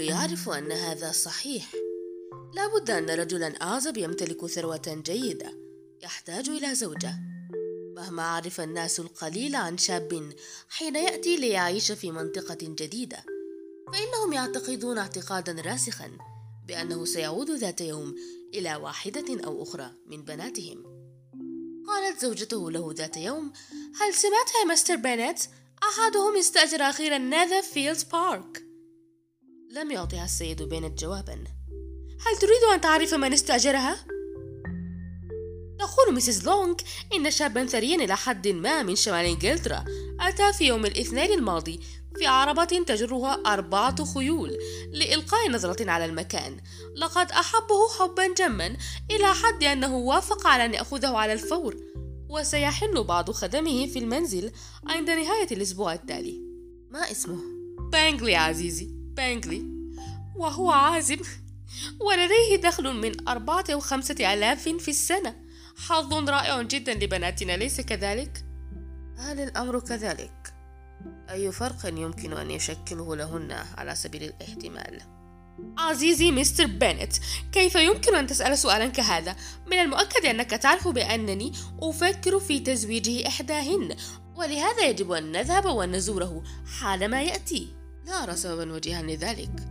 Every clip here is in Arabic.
أعرف أن هذا صحيح. لابد أن رجلا أعزب يمتلك ثروة جيدة يحتاج إلى زوجة. مهما عرف الناس القليل عن شاب حين يأتي ليعيش في منطقة جديدة فإنهم يعتقدون اعتقادا راسخا بأنه سيعود ذات يوم إلى واحدة أو أخرى من بناتهم. قالت زوجته له ذات يوم هل سمعت يا مستر بينت؟ أحدهم استأجر أخيرا نذرفيلد بارك. لم يعطها السيد بينت جوابا. هل تريد أن تعرف من استأجرها؟ تقول Mrs. لونغ إن شابا ثريا إلى حد ما من شمال إنجلترا. أتى في يوم الاثنين الماضي في عربة تجرها أربعة خيول لإلقاء نظرة على المكان. لقد أحبه حبا جما إلى حد أنه وافق على أن يأخذه على الفور. وسيحل بعض خدمه في المنزل عند نهاية الأسبوع التالي. ما اسمه؟ بانجلي عزيزي. بانجلي وهو عازب ولديه دخل من أربعة أو خمسة آلاف في السنة حظ رائع جدا لبناتنا ليس كذلك؟ هل الأمر كذلك؟ أي فرق يمكن أن يشكله لهن على سبيل الاحتمال؟ عزيزي مستر بنت كيف يمكن أن تسأل سؤالا كهذا؟ من المؤكد أنك تعرف بأنني أفكر في تزويجه إحداهن ولهذا يجب أن نذهب ونزوره حالما يأتي لا أرى سببا وجيها لذلك.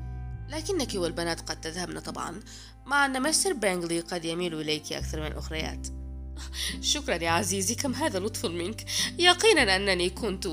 لكنك والبنات قد تذهبن طبعا مع أن مستر بانجلي قد يميل إليك أكثر من الأخريات. شكرا يا عزيزي كم هذا لطف منك؟ يقينا أنني كنت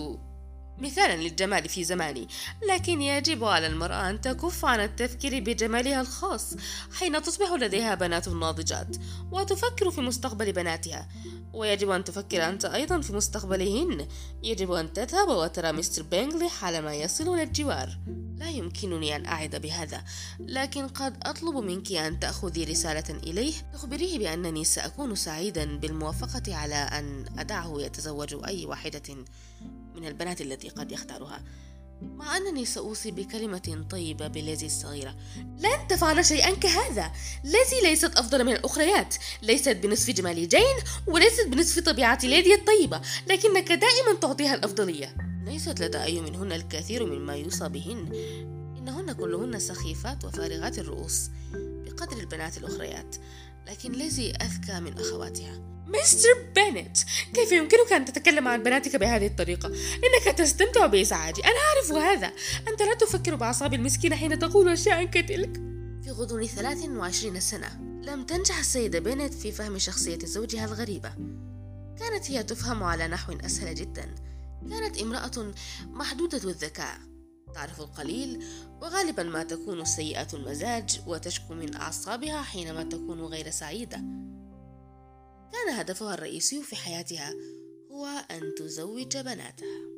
مثالا للجمال في زماني لكن يجب على المرأة أن تكف عن التفكير بجمالها الخاص حين تصبح لديها بنات ناضجات وتفكر في مستقبل بناتها. ويجب أن تفكر أنت أيضا في مستقبلهن. يجب أن تذهب وترى مستر بينغلي حالما يصل إلى الجوار. لا يمكنني أن أعد بهذا لكن قد أطلب منك أن تأخذي رسالة إليه. تخبريه بأنني سأكون سعيدا بالموافقة على أن أدعه يتزوج أي واحدة. من البنات التي قد يختارها. مع أنني سأوصي بكلمة طيبة بليزي الصغيرة. لن تفعل شيئا كهذا. ليزي ليست أفضل من الأخريات. ليست بنصف جمال جين وليست بنصف طبيعة ليديا الطيبة. لكنك دائما تعطيها الأفضلية. ليست لدى أي منهن الكثير مما يوصى بهن. إنهن كلهن سخيفات وفارغات الرؤوس بقدر البنات الأخريات. لكن ليزي أذكى من أخواتها. Mr. بنت كيف يمكنك أن تتكلم عن بناتك بهذه الطريقة؟ إنك تستمتع بإزعاجي أنا أعرف هذا. أنت لا تفكر بأعصاب المسكينة حين تقول أشياء كتلك. في غضون 23 سنة لم تنجح السيدة بنت في فهم شخصية زوجها الغريبة. كانت هي تفهم على نحو أسهل جدا. كانت امرأة محدودة الذكاء تعرف القليل وغالبا ما تكون سيئة المزاج وتشكو من أعصابها حينما تكون غير سعيدة. كان هدفها الرئيسي في حياتها هو أن تزوج بناتها.